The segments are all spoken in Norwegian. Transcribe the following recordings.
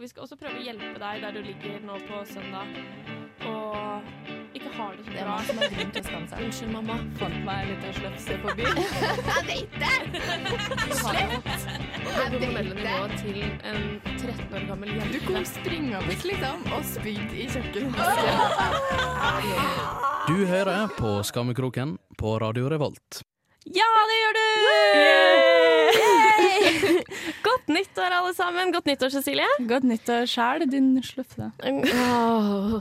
Vi skal også prøve å hjelpe deg der du ligger nå på søndag og ikke har det så Det er bra. man som grunn til å skamme seg. Unnskyld, mamma. Fant meg en liten slefse på byen. Jeg vet det! På formelle nivået til en 13 år gammel Du jente. kom springende liksom og spydde i kjøkkenet. Du hører på Skammekroken på Radio Revolt. Ja, det gjør du! Godt nyttår, alle sammen. Godt nyttår, Cecilie. Godt nyttår sjæl, din slefse. Oh.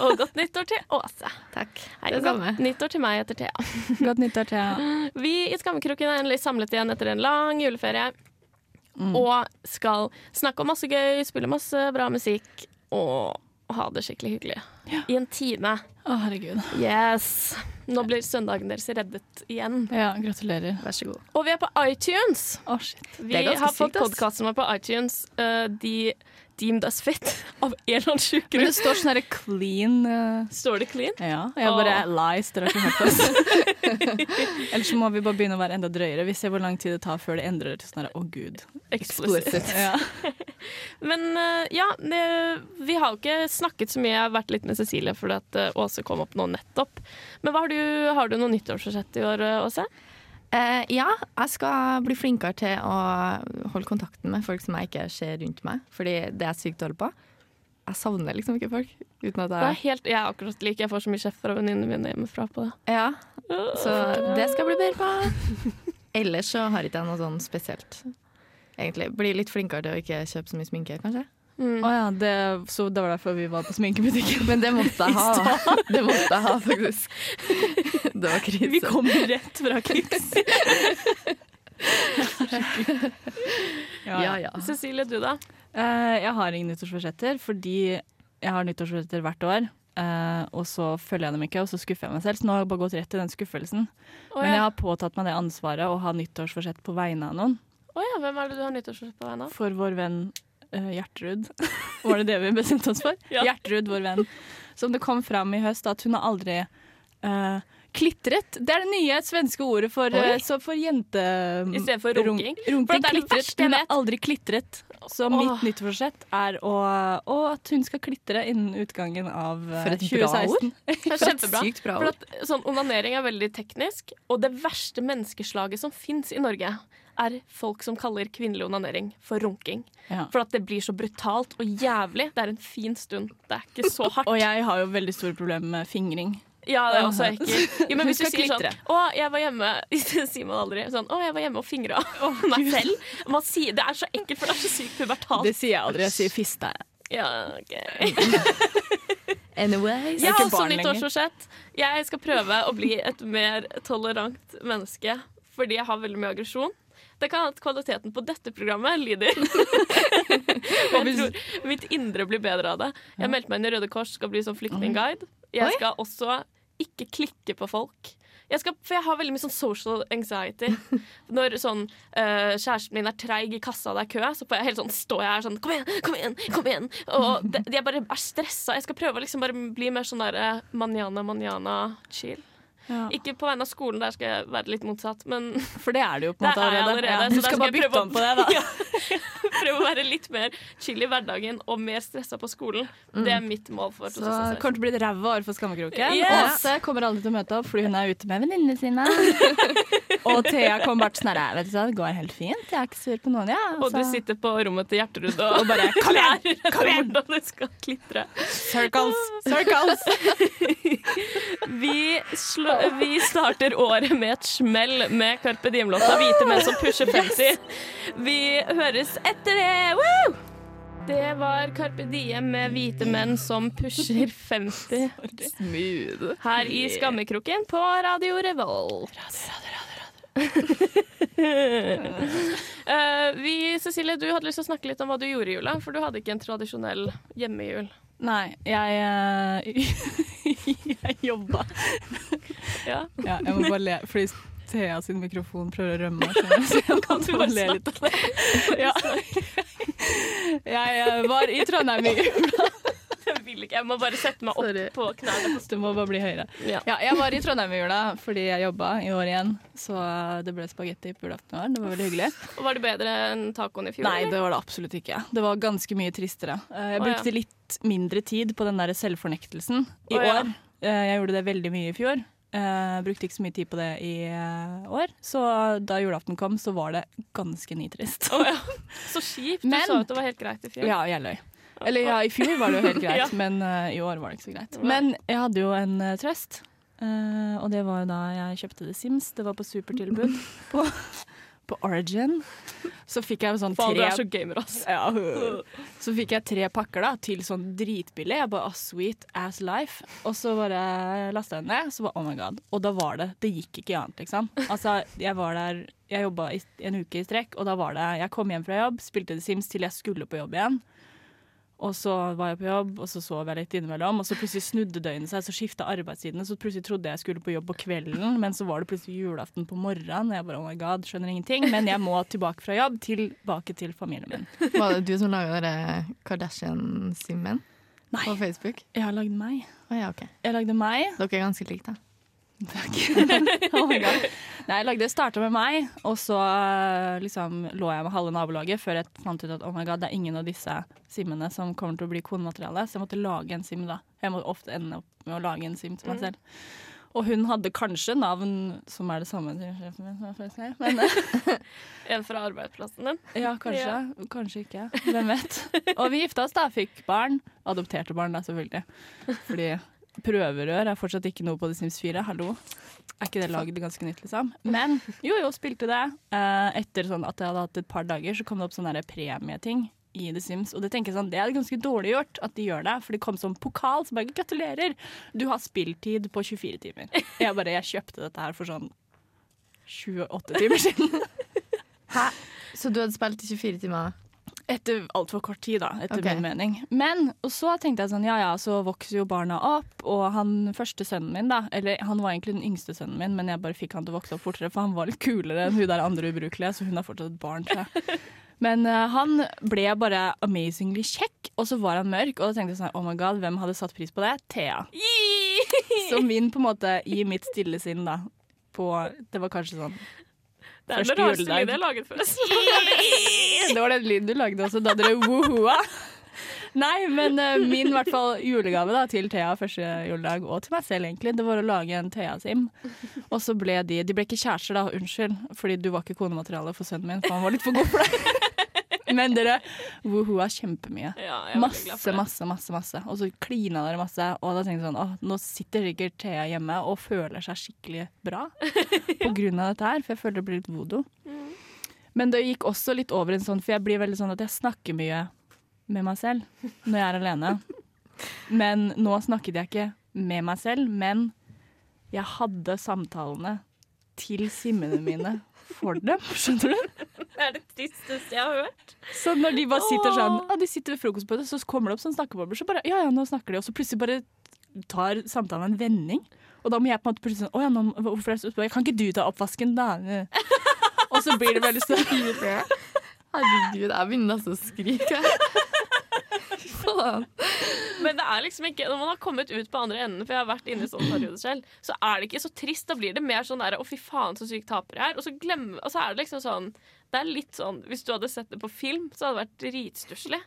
Og godt nyttår til Åse. Takk. Hei, Det godt samme. nyttår til meg etter Thea. Godt nyttår, Thea. Vi i Skammekroken er endelig samlet igjen etter en lang juleferie. Mm. Og skal snakke om masse gøy, spille masse bra musikk og ha det skikkelig hyggelig. Ja. I en time. Å, herregud. Yes. Nå blir søndagen deres reddet igjen. Ja, gratulerer. Vær så god. Og vi er på iTunes. Oh, shit. Vi har fått sykt, ass. podkasten på iTunes. Uh, de deemed as fit av en eller annen sjuk Men det står sånn herre clean eh, Står det clean? Ja. Jeg bare lies, dere har ikke hørt oss. Ellers så må vi bare begynne å være enda drøyere. Vi ser hvor lang tid det tar før det endrer til sånn herre å gud. Explicit. Ja. Men eh, ja, det, vi har jo ikke snakket så mye. Jeg har vært litt med Cecilie fordi at eh, Åse kom opp nå nettopp. Men har du, har du noe nyttårsforsett i år, Åse? Åse? Eh, ja, jeg skal bli flinkere til å holde kontakten med folk som jeg ikke ser rundt meg. Fordi det er jeg sykt dårlig på. Jeg savner liksom ikke folk. At Det er helt, jeg er akkurat lik. Jeg får så mye kjeft fra venninnene mine hjemmefra på det. Ja, så det skal jeg bli bedre på. Ellers så har ikke jeg noe sånn spesielt. Egentlig. Bli litt flinkere til å ikke kjøpe så mye sminke, kanskje. Mm. Oh, ja, det, så det var derfor vi var på sminkebutikken. Men det måtte jeg ha. Det måtte jeg ha, faktisk. Det var krise. Vi kom rett fra Kicks. Ja, ja. Cecilie, du da? Uh, jeg har ingen nyttårsforsetter fordi jeg har nyttårsforsetter hvert år. Uh, og så følger jeg dem ikke, og så skuffer jeg meg selv. Så nå har jeg bare gått rett i den skuffelsen. Å Men jeg har påtatt meg det ansvaret å ha nyttårsforsett på vegne av noen. Oh, ja, hvem er det du har nyttårsforsett på vegne av? For vår venn eh, Gjertrud. Var det det vi bestemte oss for? Ja. Gjertrud, vår venn. Som det kom fram i høst at hun har aldri uh, klitret. Det er det nye svenske ordet for, eh, for jente... I stedet for runk- runking? runking For det er det klitret. verste jeg Hun har aldri klitret. Så Åh. mitt nyttårsforsett er å, å at hun skal klitre innen utgangen av eh, For et 2016. bra ord. Kjempebra. sykt bra For ord. at sånn Onanering er veldig teknisk, og det verste menneskeslaget som fins i Norge, er folk som kaller kvinnelig onanering for runking. Ja. For at det blir så brutalt og jævlig. Det er en fin stund. Det er ikke så hardt. Og jeg har jo veldig store problemer med fingring. Ja, det er også ekkelt. Jo, men hvis du sier sånn. Å, jeg var hjemme Det sier man aldri. Sånn, å, jeg var hjemme og fingra meg selv. Man sier, det er så ekkelt, for det er så sykt pubertalt. Det sier jeg aldri. Jeg sier fista. Ja, ok. Anyways. Jeg har også nyttårsforsett. Jeg skal prøve å bli et mer tolerant menneske fordi jeg har veldig mye aggresjon. Det kan hende at kvaliteten på dette programmet lider. Jeg tror mitt indre blir bedre av det. Jeg meldte meg inn i Røde Kors, skal bli som flyktningguide. Jeg skal også ikke klikke på folk. Jeg skal, for jeg har veldig mye sånn social anxiety. Når sånn uh, kjæresten min er treig i kassa og det er kø, så jeg helt sånn, står jeg her sånn Kom igjen, kom igjen! kom igjen Og de, jeg bare er stressa. Jeg skal prøve å liksom bare bli mer sånn der eh, manjana, manjana, chill. Ja. Ikke på vegne av skolen, der skal jeg være litt motsatt, men For det er det jo på en måte er allerede. allerede. Ja, du skal, skal bare bytte om på det, da. Ja, prøve å være litt mer chill i hverdagen og mer stressa på skolen. Det er mitt mål for Så kommer 2016. til å bli et ræva år for Skammekroken. Yes! Åse kommer aldri til å møte opp fordi hun er ute med venninnene sine. og Thea kommer bare sånn her Vet du hva, det går helt fint. Jeg er ikke sur på noen, jeg. Og du sitter på rommet til Gjertrud og, Og bare, kom igjen, kom igjen! hvordan du skal klitre. Circles, circles. Vi, slå, vi starter året med et smell med Carpe Diem-låta 'Hvite menn som pusher 50'. Vi høres etter det! Woo! Det var Carpe Diem med hvite menn som pusher 50. Smooth. Her i Skammekroken på Radio Revolt. Eh, vi, Cecilie, du hadde lyst til å snakke litt om hva du gjorde i jula, for du hadde ikke en tradisjonell hjemmejul. Nei, jeg uh, jobba. Ja. Ja, jeg må bare le, fordi Thea sin mikrofon prøver å rømme. Så jeg Kan du bare le litt av det. Ja. Jeg var i Trondheim i jula. Jeg. Må bare sette meg opp Sorry. på knærne. Du må bare bli høyere. Ja. Ja, jeg var i Trondheim i jula fordi jeg jobba i år igjen. Så det ble spagetti på julaften i år. Det var veldig hyggelig. Og Var det bedre enn tacoen i fjor? Nei, det var det absolutt ikke. Det var ganske mye tristere. Eh, Jeg brukte litt mindre tid på den der selvfornektelsen i år. Eh, Jeg gjorde det veldig mye i fjor. Uh, brukte ikke så mye tid på det i uh, år. Så da julaften kom, så var det ganske nitrist. Oh, ja. Så kjipt. Du Men- sa at det var helt greit i fjor. Ja, jeg løy. Eller ja, i fjor var det jo helt greit, Ja. men uh, i år var det ikke så greit. Men jeg hadde jo en trøst, og det var da jeg kjøpte The Sims. Det var på supertilbud på, på Origin. Så fikk jeg sånn Faen, du tre er så gamer, ass. ja, Så fikk jeg tre pakker da til sånn dritbillig. Jeg bare oh, sweet ass life. Og så bare lasta jeg ned, så bare oh my god. Og da var det Det gikk ikke annet, liksom. Altså, jeg var der Jeg jobba en uke i strekk, og da var det Jeg kom hjem fra jobb, spilte The Sims til jeg skulle på jobb igjen. Og så var jeg på jobb, og så sov jeg litt innimellom. Og så plutselig snudde døgnet seg, så skifta arbeidstidene. Så plutselig trodde jeg skulle på jobb på kvelden, men så var det plutselig julaften på morgenen. Jeg bare oh my god, skjønner ingenting. Men jeg må tilbake fra jobb, tilbake til familien min. Var det du som laga det Kardashian-simmen på Facebook? jeg har lagd meg. Oh, ja, OK. Jeg lagde meg. Dere er ganske like, da. oh my God. Nei, jeg lagde starta med meg, og så eh, liksom lå jeg med halve nabolaget før jeg fant ut at oh my God, det er ingen av disse simmene som kommer til å bli konemateriale. Så jeg måtte lage en sim, da. Jeg må ofte ende opp med å lage en sim til meg selv. Og hun hadde kanskje navn som er det samme til sjefen min, som seg. men eh, En fra arbeidsplassen din. ja, kanskje. Kanskje ikke. Hvem vet. Og vi gifta oss da, fikk barn. Adopterte barn, da, selvfølgelig. Fordi prøverør er fortsatt ikke noe på The Sims 4. Hallo. Er ikke det laget ganske nytt, liksom? Men jo, jo, spilte det. Eh, etter sånn at jeg hadde hatt et par dager, så kom det opp sånne premieting i The Sims. Og det tenker jeg sånn, det er ganske dårlig gjort at de gjør det, for det kom som pokal. Så bare gratulerer, du har spilltid på 24 timer. Jeg bare, jeg kjøpte dette her for sånn 28 timer siden. Hæ? Så du hadde spilt i 24 timer? Etter altfor kort tid, da, etter okay. min mening. Men og så tenkte jeg sånn, ja ja, så vokser jo barna opp, og han første sønnen min, da, eller han var egentlig den yngste sønnen min, men jeg bare fikk han til å vokse opp fortere, for han var litt kulere enn hun der andre ubrukelige, så hun har fortsatt et barn, tror jeg. Men uh, han ble bare amazingly kjekk, og så var han mørk, og da tenkte jeg sånn, oh my god, hvem hadde satt pris på det? Thea. Så min på en måte, i mitt stille sinn da, på, det var kanskje sånn, Det er den rareste lyden jeg har laget før. Det var den lyden du lagde også da dere wohoa. Nei, men uh, min hvert fall julegave da, til Thea første juledag, og til meg selv egentlig, det var å lage en Thea-sim. Og så ble de De ble ikke kjærester, da, unnskyld, fordi du var ikke konematerialet for sønnen min, for han var litt for god for det. Men dere wohoa kjempemye. Ja, Masse, masse, masse. masse Og så klina dere masse. Og da tenkte jeg sånn Åh, nå sitter sikkert Thea hjemme og føler seg skikkelig bra på grunn av dette her, for jeg føler det blir litt voodoo. Men det gikk også litt over en sånn, for jeg blir veldig sånn at jeg snakker mye med meg selv når jeg er alene. Men nå snakket jeg ikke med meg selv, men jeg hadde samtalene til simmene mine for dem. Skjønner du? Det er det tristeste jeg har hørt. Så når de bare sitter sånn ah, De sitter ved frokostbordet, så kommer det opp sånn snakkebobler, så bare Ja, ja, nå snakker de, og så plutselig bare tar samtalen en vending. Og da må jeg på en måte plutselig sånn Å ja, nå, hvorfor er det så? Kan ikke du ta oppvasken, da? Og så blir det veldig sånn Herregud, jeg begynner nesten å skrike. Faen. Men det er liksom ikke, når man har kommet ut på andre enden, for jeg har vært inne i sånne perioder selv, så er det ikke så trist. Da blir det mer sånn der, å fy faen så sykt taper jeg er. Og så, glemmer, og så er det liksom sånn Det er litt sånn Hvis du hadde sett det på film, så hadde det vært dritstusslig.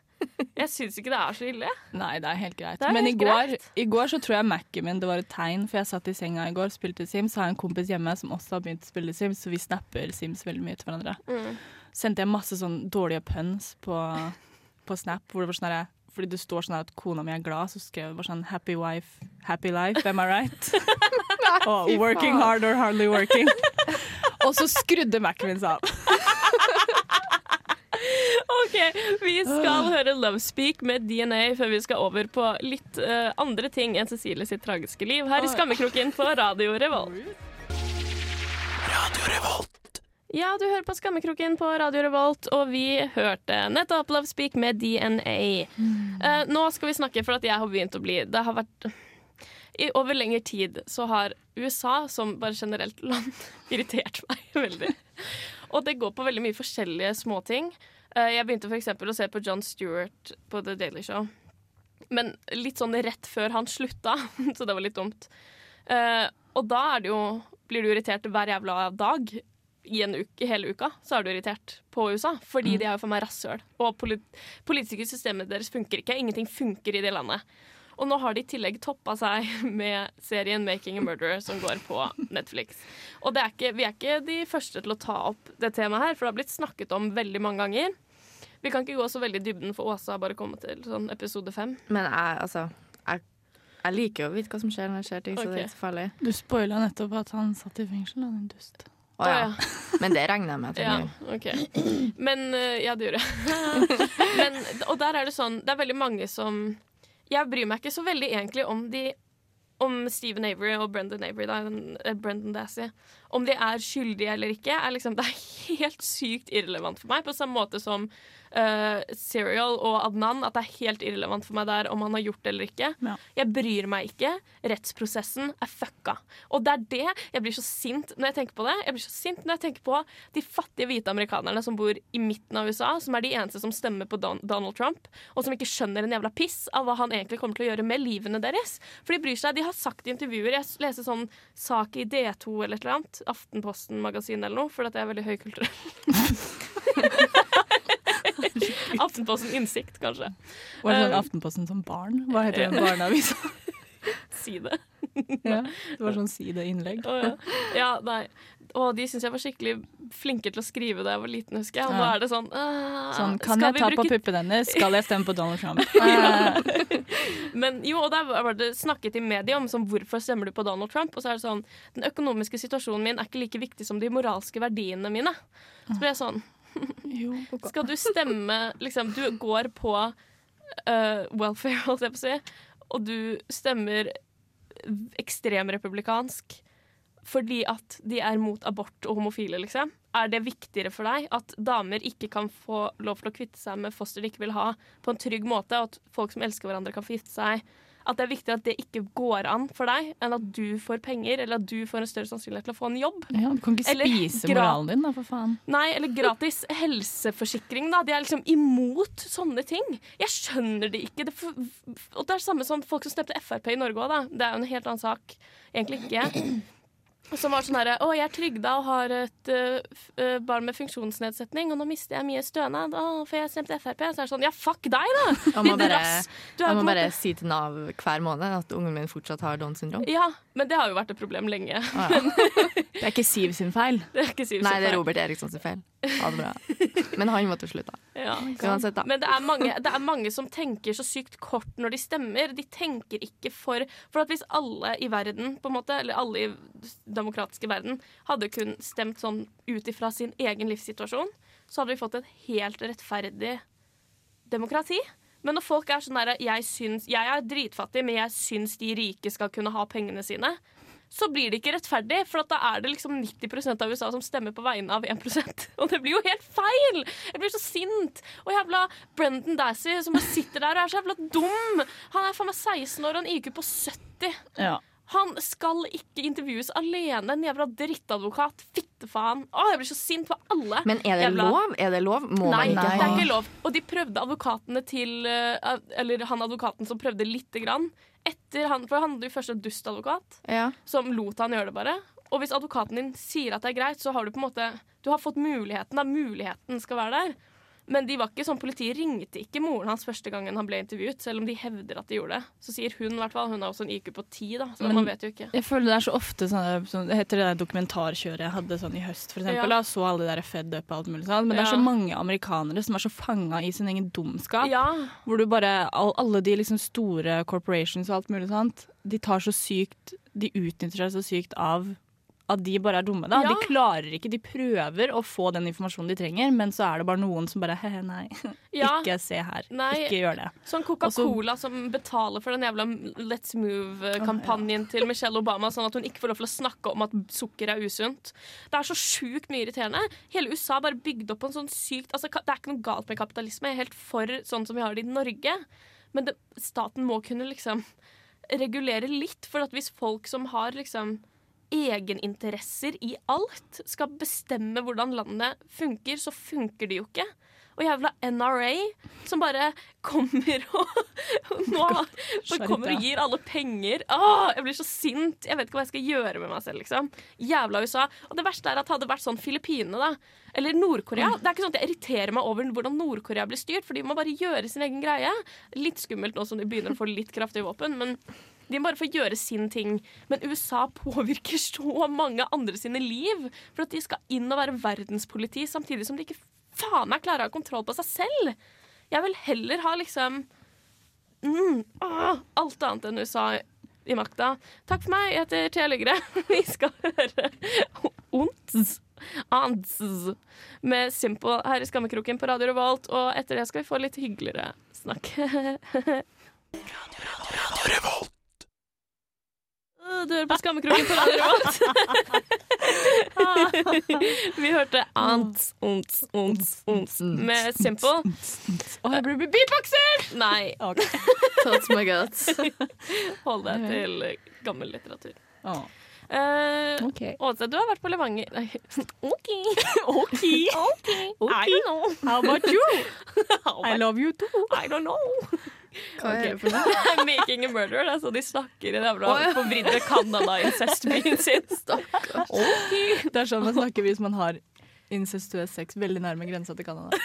Jeg syns ikke det er så ille. Nei, det er helt greit. Er Men i går, greit. i går så tror jeg Mac-en min det var et tegn, for jeg satt i senga i går og spilte Sims. Så har jeg en kompis hjemme som også har begynt å spille Sims, så vi snapper Sims veldig mye til hverandre. Mm. Sendte jeg masse sånn dårlige puns på, på Snap, hvor det var sånn herre fordi det står sånn at kona mi er glad, så skrev jeg bare sånn 'Happy wife, happy life, am I right?' og 'Working hard or hardly working'. og så skrudde Mac-en min seg av. OK, vi skal høre Love Speak med DNA før vi skal over på litt uh, andre ting enn Cecilie sitt tragiske liv her i Skammekroken på Radio Revolt. Radio Revolt. Ja, du hører på Skammekroken på Radio Revolt, og vi hørte nettopp Love Speak med DNA. Eh, nå skal vi snakke, for at jeg har begynt å bli Det har vært i, Over lengre tid så har USA, som bare generelt land, irritert meg veldig. Og det går på veldig mye forskjellige småting. Uh, jeg begynte f.eks. å se på John Stewart på The Daily Show. Men litt sånn rett før han slutta, så det var litt dumt. Uh, og da er det jo, blir du irritert hver jævla dag. I en uke, hele uka så er du irritert på USA, fordi de er jo for meg rasshøl. Og polit politiske systemet deres funker ikke. Ingenting funker i det landet. Og nå har de i tillegg toppa seg med serien 'Making a Murderer', som går på Netflix. Og det er ikke, vi er ikke de første til å ta opp det temaet her, for det har blitt snakket om veldig mange ganger. Vi kan ikke gå så veldig i dybden, for Åsa har bare kommet til sånn episode fem. Men jeg, altså jeg, jeg liker jo å vite hva som skjer når det skjer ting, så det er ikke så farlig. Du spoila nettopp at han satt i fengsel, da, din dust. Å ja. Men det regner jeg med Ja, gjør. ok. Men eh, Ja, det gjorde jeg. Men, og der er det sånn Det er veldig mange som Jeg bryr meg ikke så veldig egentlig om de om Steven Avery og Brendan Avery, da, eh, Brendan Dassey, om de er skyldige eller ikke, er liksom, det er helt sykt irrelevant for meg. På samme måte som eh, Serial og Adnan, at det er helt irrelevant for meg der om han har gjort det eller ikke. Ja. Jeg bryr meg ikke. Rettsprosessen er fucka. Og det er det jeg blir så sint når jeg tenker på det. Jeg blir så sint når jeg tenker på de fattige hvite amerikanerne som bor i midten av USA, som er de eneste som stemmer på Don Donald Trump, og som ikke skjønner en jævla piss av hva han egentlig kommer til å gjøre med livene deres. For de bryr seg. De har sagt i intervjuer Jeg leser sånn sak i D2 eller et eller annet, Aftenposten-magasin eller noe, for at jeg er veldig høykulturell. Aftenposten Innsikt, kanskje. Var det sånn Um, Aftenposten som barn? Hva heter den barneavisa? Si det. ja, det var sånn sideinnlegg. Å, ja. ja, nei. Og de syns jeg var skikkelig flinke til å skrive da jeg var liten, husker jeg. Og nå er det sånn uh, Sånn, kan jeg ta ta på bruke- puppene hennes? Skal jeg stemme på Donald Trump? Eh, Men jo, og der var det snakket i media om sånn, hvorfor stemmer du på Donald Trump. Og så er det sånn Den økonomiske situasjonen min er ikke like viktig som de moralske verdiene mine. Så ble jeg sånn jo. Skal du stemme liksom, Du går på uh, welfare, holdt jeg på å si, og du stemmer ekstremrepublikansk fordi at de er mot abort og homofile, liksom. Er det viktigere for deg at damer ikke kan få lov til å kvitte seg med foster de ikke vil ha, på en trygg måte, og at folk som elsker hverandre, kan få gifte seg? At det er viktig at det ikke går an for deg, enn at du får penger, eller at du får en større sannsynlighet til å få en jobb? Ja, du kan ikke Eller spise moralen din, da, for faen. Nei, eller gratis helseforsikring, da. De er liksom imot sånne ting. Jeg skjønner det ikke. Det og det er det samme som folk som stemte Frp i Norge òg, da. Det er jo en helt annen sak. Egentlig ikke. Som var sånn herre Å, jeg er trygda og har et uh, barn med funksjonsnedsetning, og nå mister jeg mye stønad, å, for jeg stemte Frp. Så er det sånn Ja, fuck deg, da! Jeg må bare. Du jeg må bare si til Nav hver måned at ungen min fortsatt har Downs syndrom. Ja, men det har jo vært et problem lenge. Ah, ja. Det er ikke Siv sin feil. Det er ikke Siv sin Nei, det er. Robert Eriksson sin feil. Ha det bra. Men han måtte slutte. Ja. Uansett, da. Men det er, mange, det er mange som tenker så sykt kort når de stemmer. De tenker ikke for For at hvis alle i verden, på en måte, eller alle i demokratiske verden, hadde kun stemt sånn ut ifra sin egen livssituasjon, så hadde vi fått et helt rettferdig demokrati. Men når folk er sånn derre jeg, jeg er dritfattig, men jeg syns de rike skal kunne ha pengene sine, så blir det ikke rettferdig, for da er det liksom 90% av USA som stemmer på vegne av 1% Og det blir jo helt feil! Jeg blir så sint. Og jævla Brendan Dassey som sitter der og er så jævla dum. Han er faen meg 16 år og en IQ på 70. Ja. Han skal ikke intervjues alene, en jævla drittadvokat. Fittefaen. Å, jeg blir så sint på alle. Men er det Jævla- lov? Er det lov? Må Nei, man ikke det er ikke lov. Og de prøvde advokatene til eh, Eller han advokaten som prøvde lite grann. Etter han, for han hadde jo først en dustadvokat Ja. som lot han gjøre det bare. Og hvis advokaten din sier at det er greit, så har du på en måte Du har fått muligheten. da Muligheten skal være der. Men de var ikke sånn, politiet ringte ikke moren hans første gangen han ble intervjuet, selv om de hevder at de gjorde det. Så sier hun i hvert fall. Hun har også en IQ på 10, da, så Men- man vet jo ikke. Jeg føler det er så ofte sånn, så, Det heter det der dokumentarkjøret jeg hadde sånn i høst, for eksempel. Ja. Da, så alle de der fed up og alt mulig sånn. Men det er Ja. så mange amerikanere som er så fanga i sin egen dumskap. Ja, Hvor du bare all, Alle de liksom store corporations og alt mulig sånt, de tar så sykt De utnytter seg så sykt av at de bare er dumme. da. Ja. De klarer ikke, de prøver å få den informasjonen de trenger, men så er det bare noen som bare he-he, nei, ja. ikke se her. Nei. Ikke gjør det. Sånn Coca-Cola som betaler for den jævla Let's Move-kampanjen til Michelle Obama, sånn at hun ikke får lov til å snakke om at sukker er usunt. Det er så sjukt mye irriterende. Hele USA bare bygd opp på en sånn sykt altså, Det er ikke noe galt med kapitalisme. Jeg er helt for sånn som vi har det i Norge. Men det, staten må kunne liksom regulere litt, for at hvis folk som har liksom egeninteresser i alt, skal bestemme hvordan landet funker, så funker det jo ikke. og jævla NRA som bare kommer og, nå, bare kommer og gir alle penger. Åh, jeg blir så sint. Jeg vet ikke hva jeg skal gjøre med meg selv. liksom. Jævla USA. Og det verste er at hadde det vært sånn Filippinene da, eller Nord-Korea Det er ikke sånn at jeg irriterer meg over hvordan Nord-Korea blir styrt, for de må bare gjøre sin egen greie. Litt skummelt nå som de begynner å få litt kraftige våpen, men de må bare få gjøre sin ting. Men USA påvirker så mange andre sine liv for at de skal inn og være verdenspoliti, samtidig som de ikke faen meg klarer å ha kontroll på seg selv. Jeg vil heller ha liksom mm, åh, alt annet enn USA i makta. Takk for meg, jeg heter Thea Lygre. Vi skal høre Onts. Ants med Simple her i Skammekroken på Radio Revolt. Og etter det skal vi få litt hyggeligere snakk. Du hører på Skammekroken på Radio Revolt. Vi hørte Ants, Onts, Onts, Onts med Simple. Og jeg blir beatboxer! Nei, Thoughts my guts. hold deg til gammel litteratur. Å, Uh, okay. Åse, du har vært på Levanger Nei, OK. OK. OK. I don't know. How about you? I love you too. I don't know. Hva er det for noe? Making a murderer. Er de snakker i den jævla ja. forvridde Canada-incestbyen sin. Det er sånn man snakker hvis man har incestuøs sex veldig nærme grensa til Canada.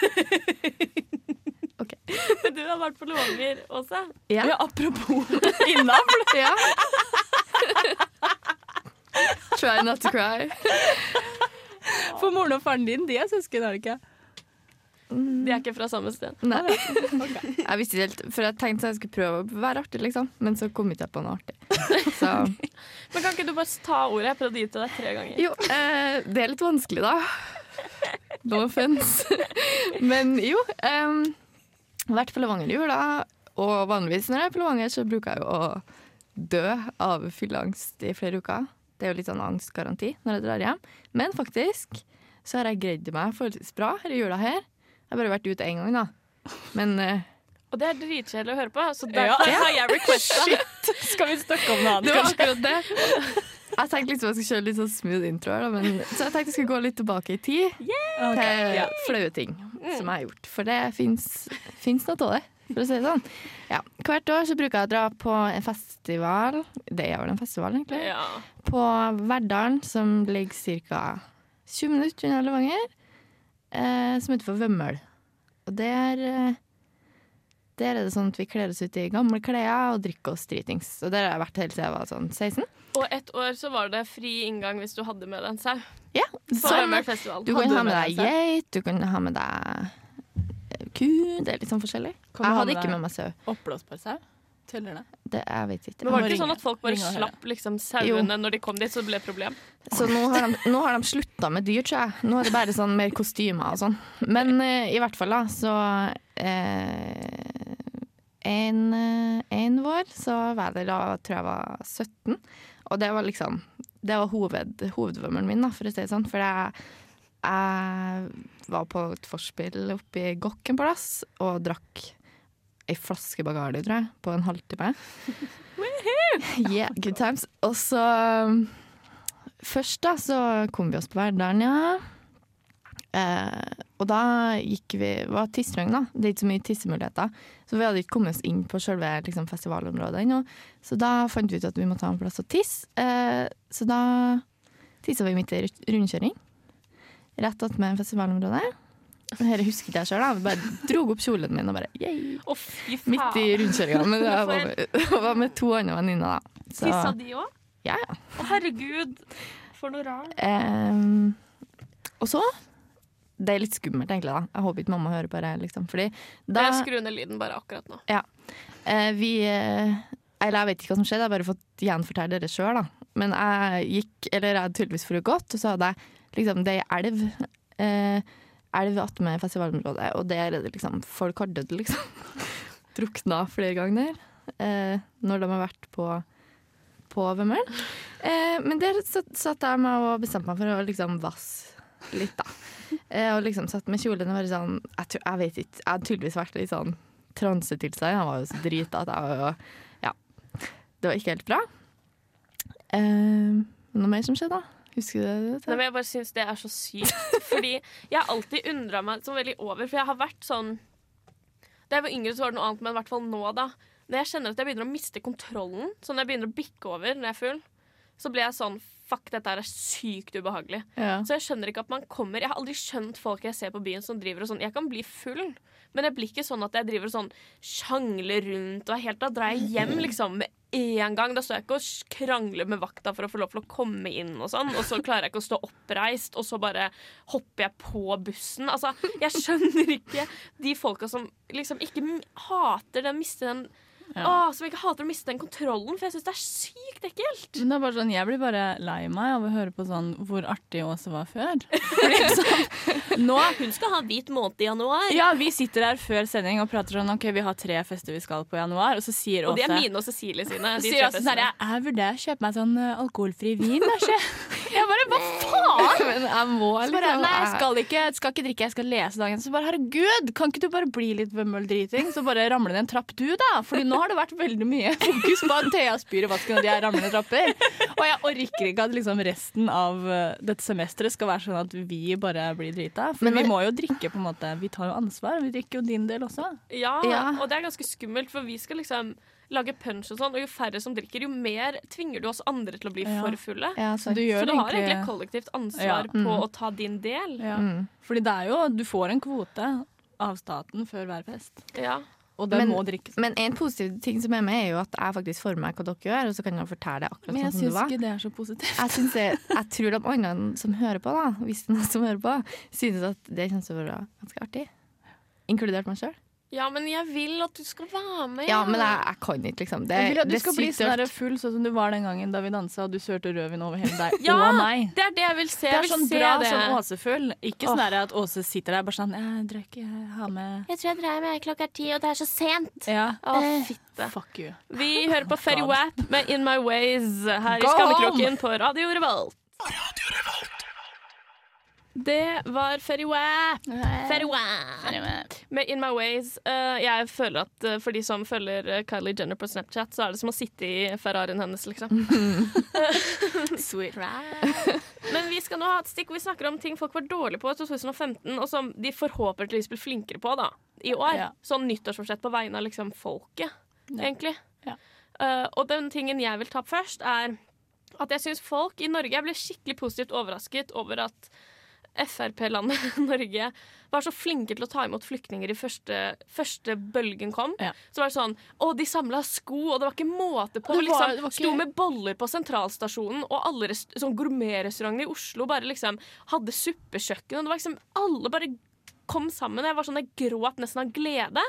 Men du har vært på Levanger, også. Ja. Ja, apropos innavl. ja. Try not to cry. For moren og faren din, de er søsken, er det ikke? De er ikke fra samme sted. Nei. Jeg visste ikke helt, for jeg tenkte jeg skulle prøve å være artig, liksom. Men så kom ikke jeg på noe artig. Så Men kan ikke du bare ta ordet? Jeg prøvde å gi til deg tre ganger. jo, eh, det er litt vanskelig, da. No offence. Men jo. Um, vært på Levanger i jula, og vanligvis når jeg er på Levanger, så bruker jeg jo å dø av fylleangst i flere uker. Det er jo litt sånn angstgaranti når jeg drar hjem. Men faktisk så har jeg greid meg forholdsvis bra her i jula her. Jeg har bare vært ute én gang, da. Men uh, Og det er dritkjedelig å høre på, så Ja. har jeg requesta. Shit. Skal vi snakke om noe annet, kanskje? akkurat det. Jeg tenkte liksom jeg skulle kjøre litt sånn smooth intro, da, men, så jeg tenkte jeg skulle gå litt tilbake i tid Ok, til okay. flaue ting som jeg har gjort. For det fins noe av det, for å si det sånn. Ja. Hvert år så bruker jeg å dra på en festival, det er vel en festival egentlig, Ja. på Verdalen, som ligger ca. 20 minutter unna Levanger, eh, som heter for Vømmøl. Og der eh, der er det sånn at vi kler oss ut i gamle klær og drikker oss dritings. Og der har jeg vært helt siden jeg var sånn 16. Og et år så var det fri inngang hvis du hadde med deg en sau. Ja, sånn. du kan ha med deg geit, du kan ha med deg ku. Det er litt sånn forskjellig. Kan Jeg hadde ikke med meg sau. Oppblåsbar sau? Teller det? Det, jeg vet ikke. Men var det ikke sånn at folk bare slapp liksom sauene når de kom dit, så det ble et problem? Så nå har, de, nå har de slutta med dyr, tror jeg. Nå er det bare sånn mer kostymer og sånn. Men eh, i hvert fall, da, så eh, en, en vår så var det da tror jeg var 17, og det var liksom Det var hoved, hovedvømmeren min, da, for å si det sånn. For jeg, jeg var på et forspill oppe i Gokk en plass og drakk ei flaske Bagardi, tror jeg, på en halvtime. yeah, good times. Og så Først da så kom vi oss på Verdalen, ja. Eh, og da gikk vi var tisstrøng, da. Det er ikke så mye tissemuligheter. Så vi hadde ikke kommet oss inn på selve liksom, festivalområdet ennå. Så da fant vi ut at vi måtte ha en plass å tisse. Eh, så da tissa vi midt i rundkjøring. Rett attmed festivalområdet. Dette husker ikke jeg sjøl, da. Vi bare dro opp kjolen min og bare yay. Oh. Midt i rundkjøringa. Men jeg var jeg var med to andre venninner, da. Tissa de òg? ja, ja. Å, herregud. For noe rart. Eh, og så Det er litt skummelt, egentlig. da Jeg håper ikke mamma hører på det. Liksom. Fordi da Jeg skrur ned lyden bare akkurat nå. eh, Vi eh, Eller jeg vet ikke hva som skjedde, jeg har bare fått gjenfortelle det sjøl. Men jeg gikk Eller jeg hadde tydeligvis for godt, og så hadde jeg liksom Det er ei elv. Eh, elv attmed festivalområdet, og der er det liksom Folk har dødd, liksom. Drukna flere ganger eh, når de har vært på på Vømmølen. Eh, men der satt, jeg med og bestemte meg for å liksom vasse litt, da. Eh, og liksom satt med kjolen og bare sånn Jeg, jeg vet ikke. Jeg hadde tydeligvis vært litt sånn transetilstand. Jeg var jo så drita at jeg var jo Ja. Det var ikke helt bra. Eh, noe mer som skjedde, da? Husker du det? Nei, men jeg bare syns det er så sykt. Fordi jeg har alltid undra meg så veldig over, for jeg har vært sånn Da jeg var yngre, så var det noe annet, men i hvert fall nå, da. Når jeg kjenner at jeg begynner å miste kontrollen, så når jeg begynner å bikke over når jeg er full, så blir jeg sånn Fuck, dette er sykt ubehagelig. Ja. Så jeg skjønner ikke at man kommer Jeg har aldri skjønt folk jeg ser på byen som driver og sånn Jeg kan bli full, men jeg blir ikke sånn at jeg driver sånn sjangler rundt og helt Da drar jeg hjem liksom med en gang. Da står jeg ikke og krangler med vakta for å få lov til å komme inn og sånn, og så klarer jeg ikke å stå oppreist, og så bare hopper jeg på bussen. Altså, jeg skjønner ikke de folka som liksom ikke hater den, mister den Ja. Åh, som ikke hater å miste den kontrollen, for jeg syns det er sykt ekkelt. Men det er bare sånn, Jeg blir bare lei meg av å høre på sånn hvor artig Åse var før. Sånn, nå, Hun skal ha hvit måned i januar. ja, Vi sitter her før sending og prater sånn OK, vi har tre fester vi skal på i januar, og så sier Og de er mine og Cecilie sine. De sier Åse sånn jeg, jeg vurderer å kjøpe meg sånn uh, alkoholfri vin. sjef.» Jeg bare Hva faen? Men jeg må liksom bare, nei, jeg skal ikke, skal ikke drikke, jeg skal lese dagen. Så bare herregud, kan ikke du bare bli litt vømmøldriting? Så bare ramle ned en trapp du, da. Fordi nå har det vært veldig mye fokus på at Thea spyr i vasken og de er ramlende trapper. Og jeg orker ikke at liksom resten av uh, dette semesteret skal være sånn at vi bare blir drita. For Men vi må jo drikke, på en måte. Vi tar jo ansvar. Vi drikker jo din del også. Ja, Ja. og det er ganske skummelt, for vi skal liksom lage punch og sånn, og jo færre som drikker, jo mer tvinger du oss andre til å bli Ja. for fulle. Ja, Så du gjør Så du har egentlig et kollektivt ansvar Ja. på Mm. å ta din del. ja. Mm. Fordi det er jo Du får en kvote av staten før hver fest. Ja. Og det Men- må drikkes. Men en positiv ting som er med, er jo at jeg faktisk får meg hva dere gjør, og så kan jeg fortelle det akkurat Men sånn som det syns var. ikke det er så positivt. Jeg, synes jeg, jeg tror de andre som hører på, da, hvis det er noen som hører på, synes at det kommer til å være ganske artig. Inkludert meg sjøl. Ja, men jeg vil at du skal være med. Ja, men jeg, jeg kan ikke, liksom. Det, Jeg vil at du skal bli sånn der full, sånn som du var den gangen da vi dansa og du sølte rødvin over hele deg Ja, og meg. Det er det jeg vil se. Det er sånn se bra det. sånn Åse-full. Ikke sånn at Åse sitter der bare sånn Jeg drakk, jeg har med Jeg tror jeg drar meg klokka er ti, og det er så sent. Ja. Å, Eh, fitte. Fuck you. Vi hører på Ferry. Wap med In My Ways her i Skammekroken på Radio Revolt. Det var Ferry Wap. Ferry Wap. Med In My Ways. Eh, jeg føler at eh, for de som følger eh, Kylie Jenner på Snapchat, så er det som å sitte i Ferrarien hennes, liksom. Sweet. Men vi skal nå ha et stikk hvor vi snakker om ting folk var dårlige på i 2015, og som de forhåpentligvis blir flinkere på da, i år. Ja. Sånn nyttårsforsett på vegne av liksom folket, Ja. egentlig. Ja. Og den tingen jeg vil ta opp først, er at jeg syns folk i Norge Jeg ble skikkelig positivt overrasket over at Frp-landet Norge var så flinke til å ta imot flyktninger i første, første bølgen kom. Ja. Så var det sånn Å, de samla sko, og det var ikke måte på. Det var- liksom, det var ikke- Sto med boller på sentralstasjonen, og alle sånn gourmetrestaurantene i Oslo bare liksom hadde suppekjøkken. Og det var liksom Alle bare kom sammen. Jeg var sånn, jeg gråt nesten av glede.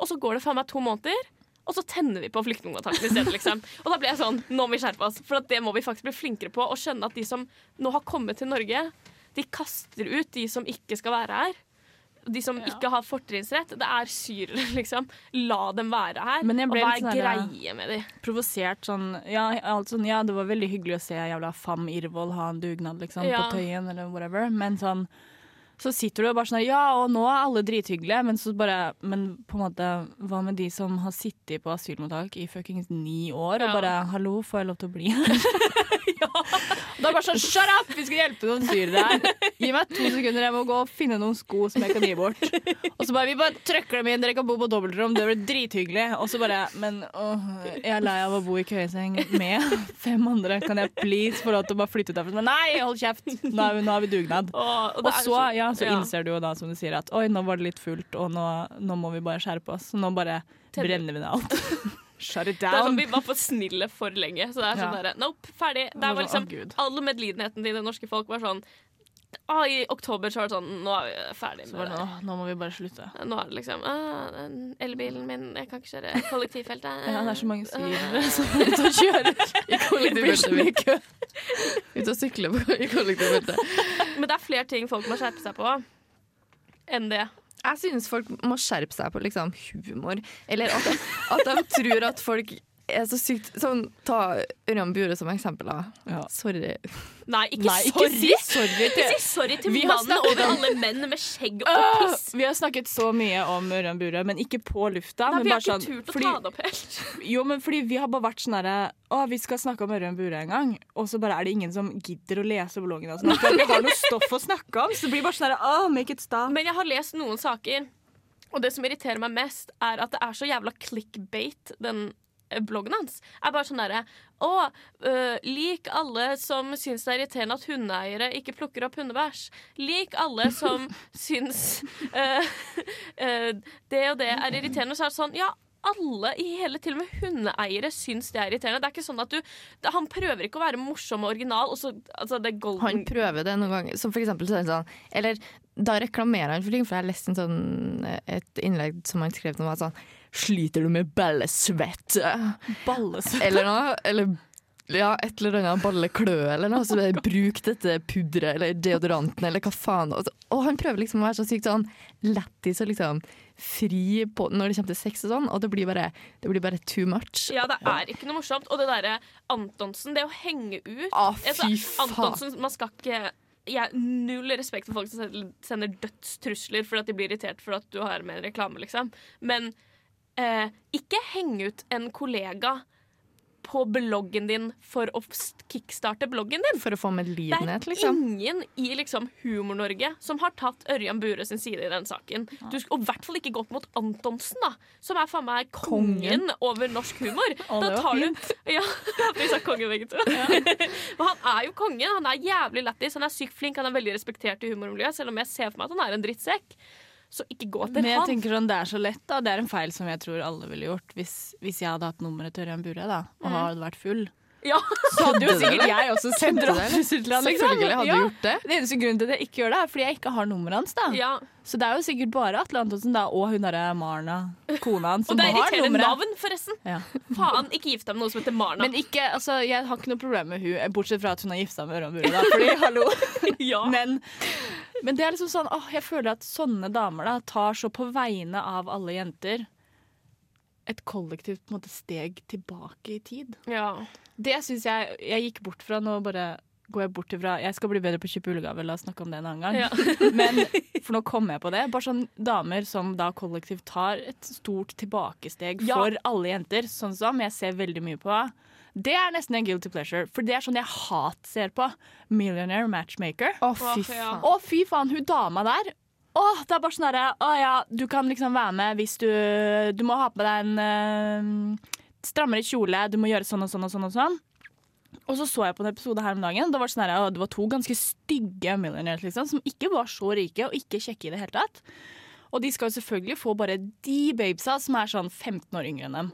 Og så går det faen meg to måneder. Og så tenner vi på flyktningmottaket i stedet. Liksom. Og da ble jeg sånn, nå må vi skjerpe oss. For det må vi faktisk bli flinkere på. Og skjønne at de som nå har kommet til Norge, de kaster ut de som ikke skal være her. De som Ja. ikke har fortrinnsrett. Det er syrere, liksom. La dem være her. Og hva er sånn her- med de? Provosert sånn ja, alt sånn ja, det var veldig hyggelig å se jævla Fam Irvold ha en dugnad liksom, Ja. på Tøyen eller whatever, men sånn så sitter du og bare sånn Ja, og nå er alle drithyggelige, men så bare Men på en måte, hva med de som har sittet på asylmottak i fuckings ni år og Ja. bare Hallo, får jeg lov til å bli her? Da er bare sånn Shut up! Vi skal hjelpe noen syrere her. Gi meg to sekunder, jeg må gå og finne noen sko som jeg kan gi bort. Og så bare Vi bare trøkker dem inn, dere kan bo på dobbeltrom, det blir drithyggelig. Og så bare Men åh, jeg er lei av å bo i køyeseng med fem andre. Kan jeg please få lov til å bare flytte ut derfra? Men nei, hold kjeft! Nå nå har vi dugnad. Og, så, ja, så ja. innser du jo da, som du sier, at oi, nå var det litt fullt, og nå, nå må vi bare skjerpe oss. Nå bare Tenner. brenner vi ned alt. Shut it Det sånn, down. vi var for snille for lenge. Så det er sånn Ja. derre Nope, ferdig. Der var liksom sånn, All medlidenheten til det norske folk var sånn ah, I oktober så var det sånn Nå er vi ferdig Så med var det, Nå, nå må vi bare slutte. Nå er det liksom ah, Elbilen min, jeg kan ikke kjøre kollektivfeltet. Ja, det er så mange syrere som er ute og kjører. I kollektivfeltet. Ute og sykle på, i kollektivfeltet. Men det er flere ting folk må skjerpe seg på enn det. Jeg synes folk må skjerpe seg på liksom humor. Eller at, at de tror at folk er så sykt Sånn, Ta Ørjan Bure som eksempel. da. Ja. Sorry. Nei, ikke Nei, ikke sorry. si sorry til si sorry til mannen over alle menn med skjegg og piss. piss. Vi har snakket så mye om Ørjan Bure, men ikke på lufta. Nei, men vi har ikke sånn, turt å fordi, ta det opp helt. Jo, men fordi vi har bare vært sånn herre Å, vi skal snakke om Ørjan Bure en gang, og så bare er det ingen som gidder å lese bloggen. Og sånn. For vi har noe stoff å snakke om, så det blir bare sånn herre Å, make it stop. Men jeg har lest noen saker, og det som irriterer meg mest, er at det er så jævla clickbait, den bloggen hans. Er bare sånn derre Å, øh, lik alle som syns det er irriterende at hundeeiere ikke plukker opp hundebæsj. Lik alle som syns øh, øh, det og det er irriterende. Så er det sånn, ja. Alle i hele, til og med hundeeiere, syns det er irriterende. Det er ikke sånn at du, det, Han prøver ikke å være morsom og original. Og så, altså det golden Han prøver det noen ganger. Som for eksempel så er det sånn Eller da reklamerer han for ting, for jeg har lest en sånn, et innlegg som han skrev om at sånn Sliter du med ballesvette? Ballesvette? Eller noe. Eller ja, et eller annet balleklø eller noe. Så bruk dette pudderet eller deodoranten eller hva faen. Og, han prøver liksom å være så sykt sånn lættis og liksom fri på, når det kommer til sex og sånn, og det blir bare, det blir bare too much. Ja, det er ikke noe morsomt. Og det derre Antonsen, det å henge ut Altså, fy faen. Antonsen, man skal ikke jeg har null respekt for folk som sender- dødstrusler fordi at de blir irritert for at du har med en reklame, liksom. Men eh, ikke heng ut en kollega på bloggen din for å kickstarte bloggen din. For å få Det er liksom. ingen i liksom Humor-Norge som har tatt Ørjan Bure sin side i den saken. Du, og i hvert fall ikke gått mot Antonsen, da, som er faen meg kongen, over norsk humor. Å, da tar du Ja, vi sa kongen begge to. Ja. han er jo kongen. Han er jævlig lættis, han er sykt flink, han er veldig respektert i humormiljøet, selv om jeg ser for meg at han er en drittsekk. Så ikke gå til Men jeg han. tenker sånn, det er så lett, da. Det er en feil som jeg tror alle ville gjort hvis, hvis jeg hadde hatt nummeret til Ørjan Bure da, og hadde vært full. Ja. Så hadde jo sikkert jeg også sendt til han. liksom. Selvfølgelig hadde Ja. du gjort det. Det eneste grunnen til at jeg ikke gjør det, er fordi jeg ikke har nummeret hans. da. ja. Så det er jo sikkert bare Atle Antonsen da, og hun derre Marna, kona hans, Og som det er har irriterende nummeret. navn, forresten. Ja. Faen, ikke gift deg med noen som heter Marna. Men ikke, altså, jeg har ikke noe problem med hun, bortsett fra at hun har gifta med Ørjan Bure. da, Fordi, hallo. ja. Men, men det er liksom sånn, åh, jeg føler at sånne damer da, tar så på vegne av alle jenter et kollektivt på en måte, steg tilbake i tid. ja. Det syns jeg jeg gikk bort fra. Nå bare går jeg bort ifra Jeg skal bli bedre på å kjøpe julegaver, la oss snakke om det en annen gang. Ja. Men, for nå kom jeg på det. Bare sånn damer som da kollektivt tar et stort tilbakesteg Ja. for alle jenter, sånn som jeg ser veldig mye på. Det er nesten en guilty pleasure, for det er sånn jeg hat ser på. Millionaire Matchmaker. Å, fy faen. Å, fy faen, hun dama der. Åh, det er bare sånn derre Å ja, du kan liksom være med hvis du Du må ha på deg en eh, strammere kjole, du må gjøre sånn og sånn og sånn og sånn. Og så så jeg på en episode her om dagen. Det var, sånn det var to ganske stygge millionaires liksom, som ikke var så rike og ikke kjekke i det hele tatt. Og de skal jo selvfølgelig få bare de babesa som er sånn 15 år yngre enn dem.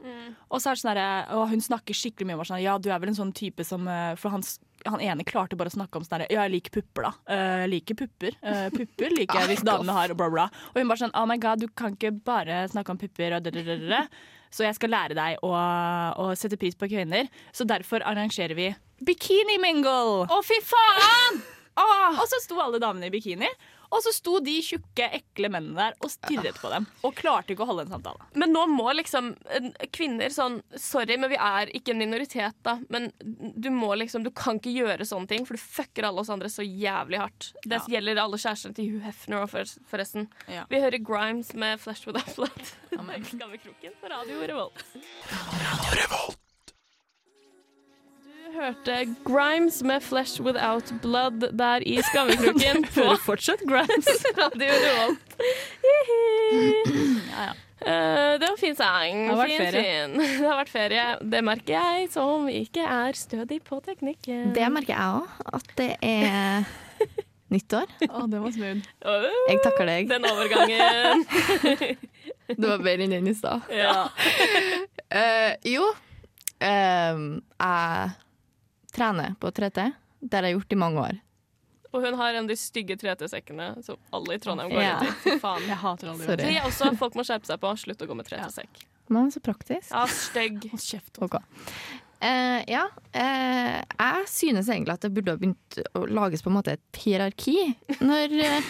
Og så er det sånn der, og hun snakker skikkelig mye om sånn, ja, du er vel en sånn type som eh, For han, han ene klarte bare å snakke om sånn her, ja, jeg liker pupper, da. Eh, Jeg liker pupper. Eh, pupper liker jeg hvis damene har, og bla, bla. Og hun bare sånn, oh my god, du kan ikke bare snakke om pupper og dadadadada. Så jeg skal lære deg å, å sette pris på kvinner. Så derfor arrangerer vi bikini mingle. Å, fy faen! Og så sto alle damene i bikini, og så sto de tjukke, ekle mennene der og stirret på dem. Og klarte ikke å holde en samtale. Men nå må liksom kvinner sånn Sorry, men vi er ikke en minoritet, da. Men du må liksom Du kan ikke gjøre sånne ting, for du fucker alle oss andre så jævlig hardt. Det Ja. gjelder alle kjærestene til Hugh Hefner òg, forresten. Ja. Vi hører Grimes med 'Flesh Skal vi Skammekroken på Radio Revolt. Du hørte Grimes med 'Flesh Without Blood' der i Skammekroken på fortsatt Grimes. Radio Revolt. Ja, ja. Uh, det var en fin sang. Det har fin, ferie. fin. Det har vært ferie. Det merker jeg, som ikke er stødig på teknikken. Det merker jeg òg, at det er nyttår. Å, det var smooth. Åh, Jeg takker deg. Den overgangen. Det var bedre enn den i stad. ja. uh, jo, eh, jeg trener på 3T. Det har jeg gjort i mange år. Og hun har en av de stygge 3T-sekkene som alle i Trondheim går Ja. rundt i. Faen. Jeg hater alle Sorry. Det er også folk må skjerpe seg på. Slutt å gå med 3T-sekk. Men så praktisk. Ja, stygg. Hold kjeft. Okay. Eh, ja, eh, jeg synes egentlig at det burde ha begynt å lages på en måte et hierarki når, eh,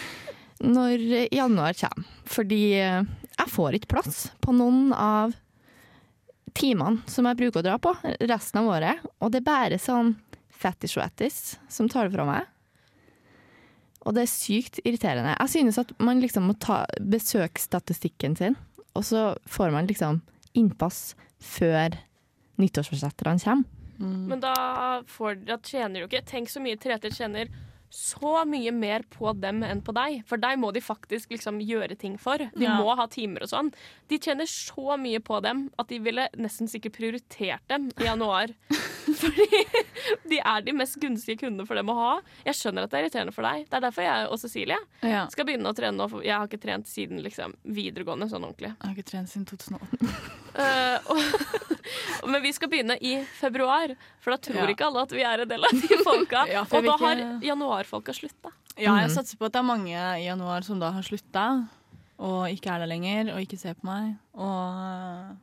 når januar kommer. Fordi eh, jeg får ikke plass på noen av timene som jeg bruker å dra på resten av året, og det er bare sånn fatty-sweaties som tar det fra meg. Og det er sykt irriterende. Jeg synes at man liksom må ta besøksstatistikken sin, og så får man liksom innpass før nyttårsforsetterne kommer. Men da, får, da tjener du ikke Tenk så mye 3T tjener så mye mer på dem enn på deg. For deg må de faktisk liksom gjøre ting for. De Ja. må ha timer og sånn. De tjener så mye på dem at de ville nesten sikkert prioritert dem i januar. Fordi de er de mest gunstige kundene for dem å ha. Jeg skjønner at det er irriterende for deg. Det er derfor jeg og Cecilie Ja. skal begynne å trene nå. For jeg har ikke trent siden liksom, videregående sånn ordentlig. Jeg har ikke trent siden 2008. uh, og, men vi skal begynne i februar, for da tror Ja. ikke alle at vi er en del av de folka. Ja, og da har ikke- januarfolka slutta. Ja, jeg satser på at det er mange i januar som da har slutta, og ikke er der lenger, og ikke ser på meg. Og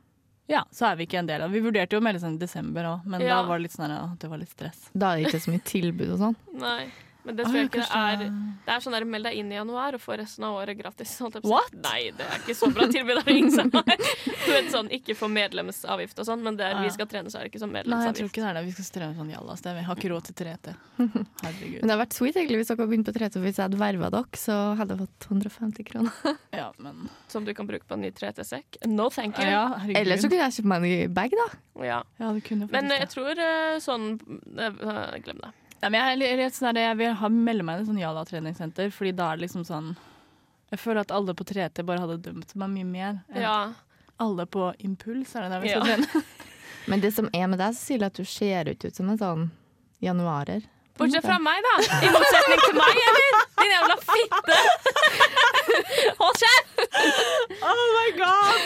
ja, så er vi ikke en del av. Vi vurderte jo å melde oss inn i desember òg, men Ja. da var det litt sånn her, at det var litt stress. Da er det ikke så mye tilbud og sånn. Nei. Men det tror jeg ikke det er. Det er sånn der meld deg inn i januar og få resten av året gratis. What? Nei, det er ikke så bra tilbud. Er ingen. Du vet sånn, ikke få medlemsavgift og sånn, men der vi skal trene, så er det ikke sånn Nei, jeg tror ikke det er det. Vi skal trene sånn jallas. Det. Vi har ikke råd til 3T. Herregud. Men det hadde vært sweet egentlig hvis dere hadde begynt på 3T, Hvis jeg hadde verva dere, så hadde jeg fått 150 kroner. Ja, men Som du kan bruke på en ny 3T-sekk. No thank you. ja, herregud. Eller så kunne jeg kjøpt meg en bag, da. Ja. Ja, det kunne Men jeg tror eh, sånn eh, Glem det. Nei, men jeg, er litt sånn der, jeg vil ha, melde meg i et sånn Jala-treningssenter, Fordi da er det liksom sånn Jeg føler at alle på 3T bare hadde dømt meg mye mer. Ja. Alle på impuls, er det der vi skal Ja. trene? Men det som er med deg, Cecilie, at du ser ikke ut som en sånn januarer. Bortsett fra meg, da. I motsetning til meg, eller? Din jævla fitte! Hold kjeft! Oh my god!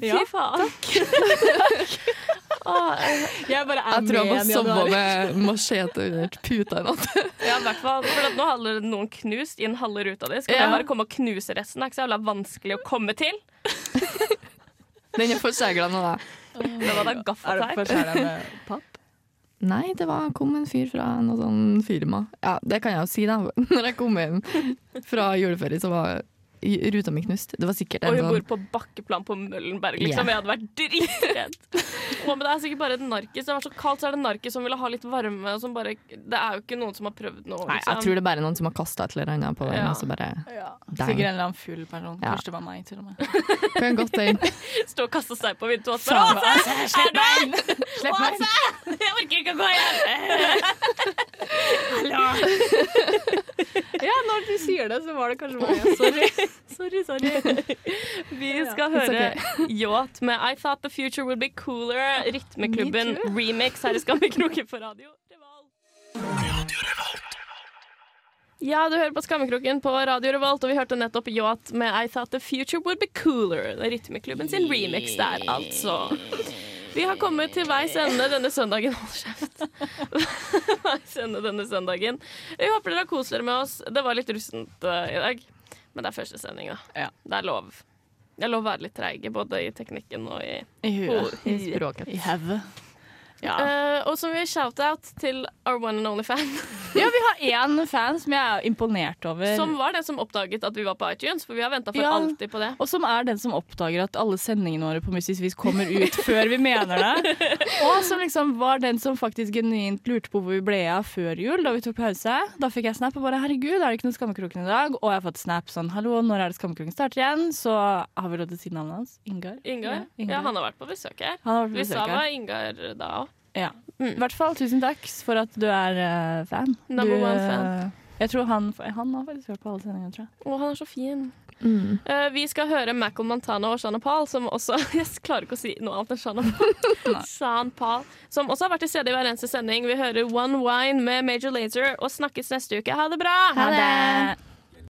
Fy Ja, faen. Åh, jeg bare er Jeg tror jeg må med sove med machete under puta i natt. ja, i hvert fall. For at nå hadde noen knust i en halve ruta di. Skal Ja. bare komme og knuse resten? Det er ikke så jævla vanskelig å komme til. Den er forsegla nå, da. Det var da Er det gaffateip. med papp? Nei, det var, kom en fyr fra noe sånn firma. Ja, det kan jeg jo si, da. Når jeg kom hjem fra juleferie, så var ruta mi knust. Det var sikkert Og hun sånn bor på bakkeplan på Møllenberg, liksom. Yeah. Jeg hadde vært dritredd. Hva med det er sikkert bare et narkis. Det var så kaldt, så er det en narkis som ville ha litt varme. Som bare, det er jo ikke noen som har prøvd noe. Nei, jeg tror det er bare noen som har kasta et eller annet på den. Ja. Og så bare Ja. Sikkert en eller annen full person. Ja. Kanskje det var meg, til og med. Kan godt den. Stå og kaste seg på vinduet og spørre Åse! Slipp meg inn! Slipp meg inn! Jeg orker ikke å gå hjem! Ja, når du sier det, så var det kanskje meg. Sorry. sorry, sorry. Vi skal høre Yacht med I Thought The Future Would Be Cooler. Rytmeklubben remix her i Skammekroken på radio. Revolt. Ja, du hører på Skammekroken på Radio Revolt, og vi hørte nettopp Yacht med I Thought The Future Would Be Cooler. Er Rytmeklubben sin remix der, altså. Vi har kommet til veis ende denne søndagen. Hold kjeft. veis ende denne søndagen. Vi håper dere har kost dere med oss. Det var litt russent uh, i dag, men det er første sending, da. Ja. Det er lov. Det er lov å være litt treige, både i teknikken og i I huet. I språket. I hodet. Ja. Uh, Og så vil vi shout-out til our one and only fan, ja, vi har én fan som jeg er imponert over. som var den som oppdaget at vi var på iTunes, for vi har venta for Ja. alltid på det. og som er den som oppdager at alle sendingene våre på Mystisk Vis kommer ut før vi mener det. Og som liksom var den som faktisk genuint lurte på hvor vi ble av før jul, da vi tok pause. Da fikk jeg snap og bare 'herregud, er det ikke noe Skammekroken i dag?' Og jeg har fått snap sånn 'hallo, når er det Skammekroken starter igjen?' Så har vi lov til å si navnet hans. Ingar. Ingar. Ja, Ja, han har vært på besøk her. Han har vært Vi sa hva Ingar da òg. Ja. Mm. I hvert fall tusen takk for at du er eh, fan. Number du, one eh, fan. Jeg tror han, han har faktisk hørt på alle sendingene, tror jeg. Å, han er så fin. Mm. Eh, vi skal høre Mackle Montana og Shana Paul, som også Jeg klarer ikke å si noe annet enn Shana Paul. Sean Paul. Som også har vært til stede i hver eneste sending. Vi hører One Wine med Major Lazer og snakkes neste uke. Ha det bra! Ha det!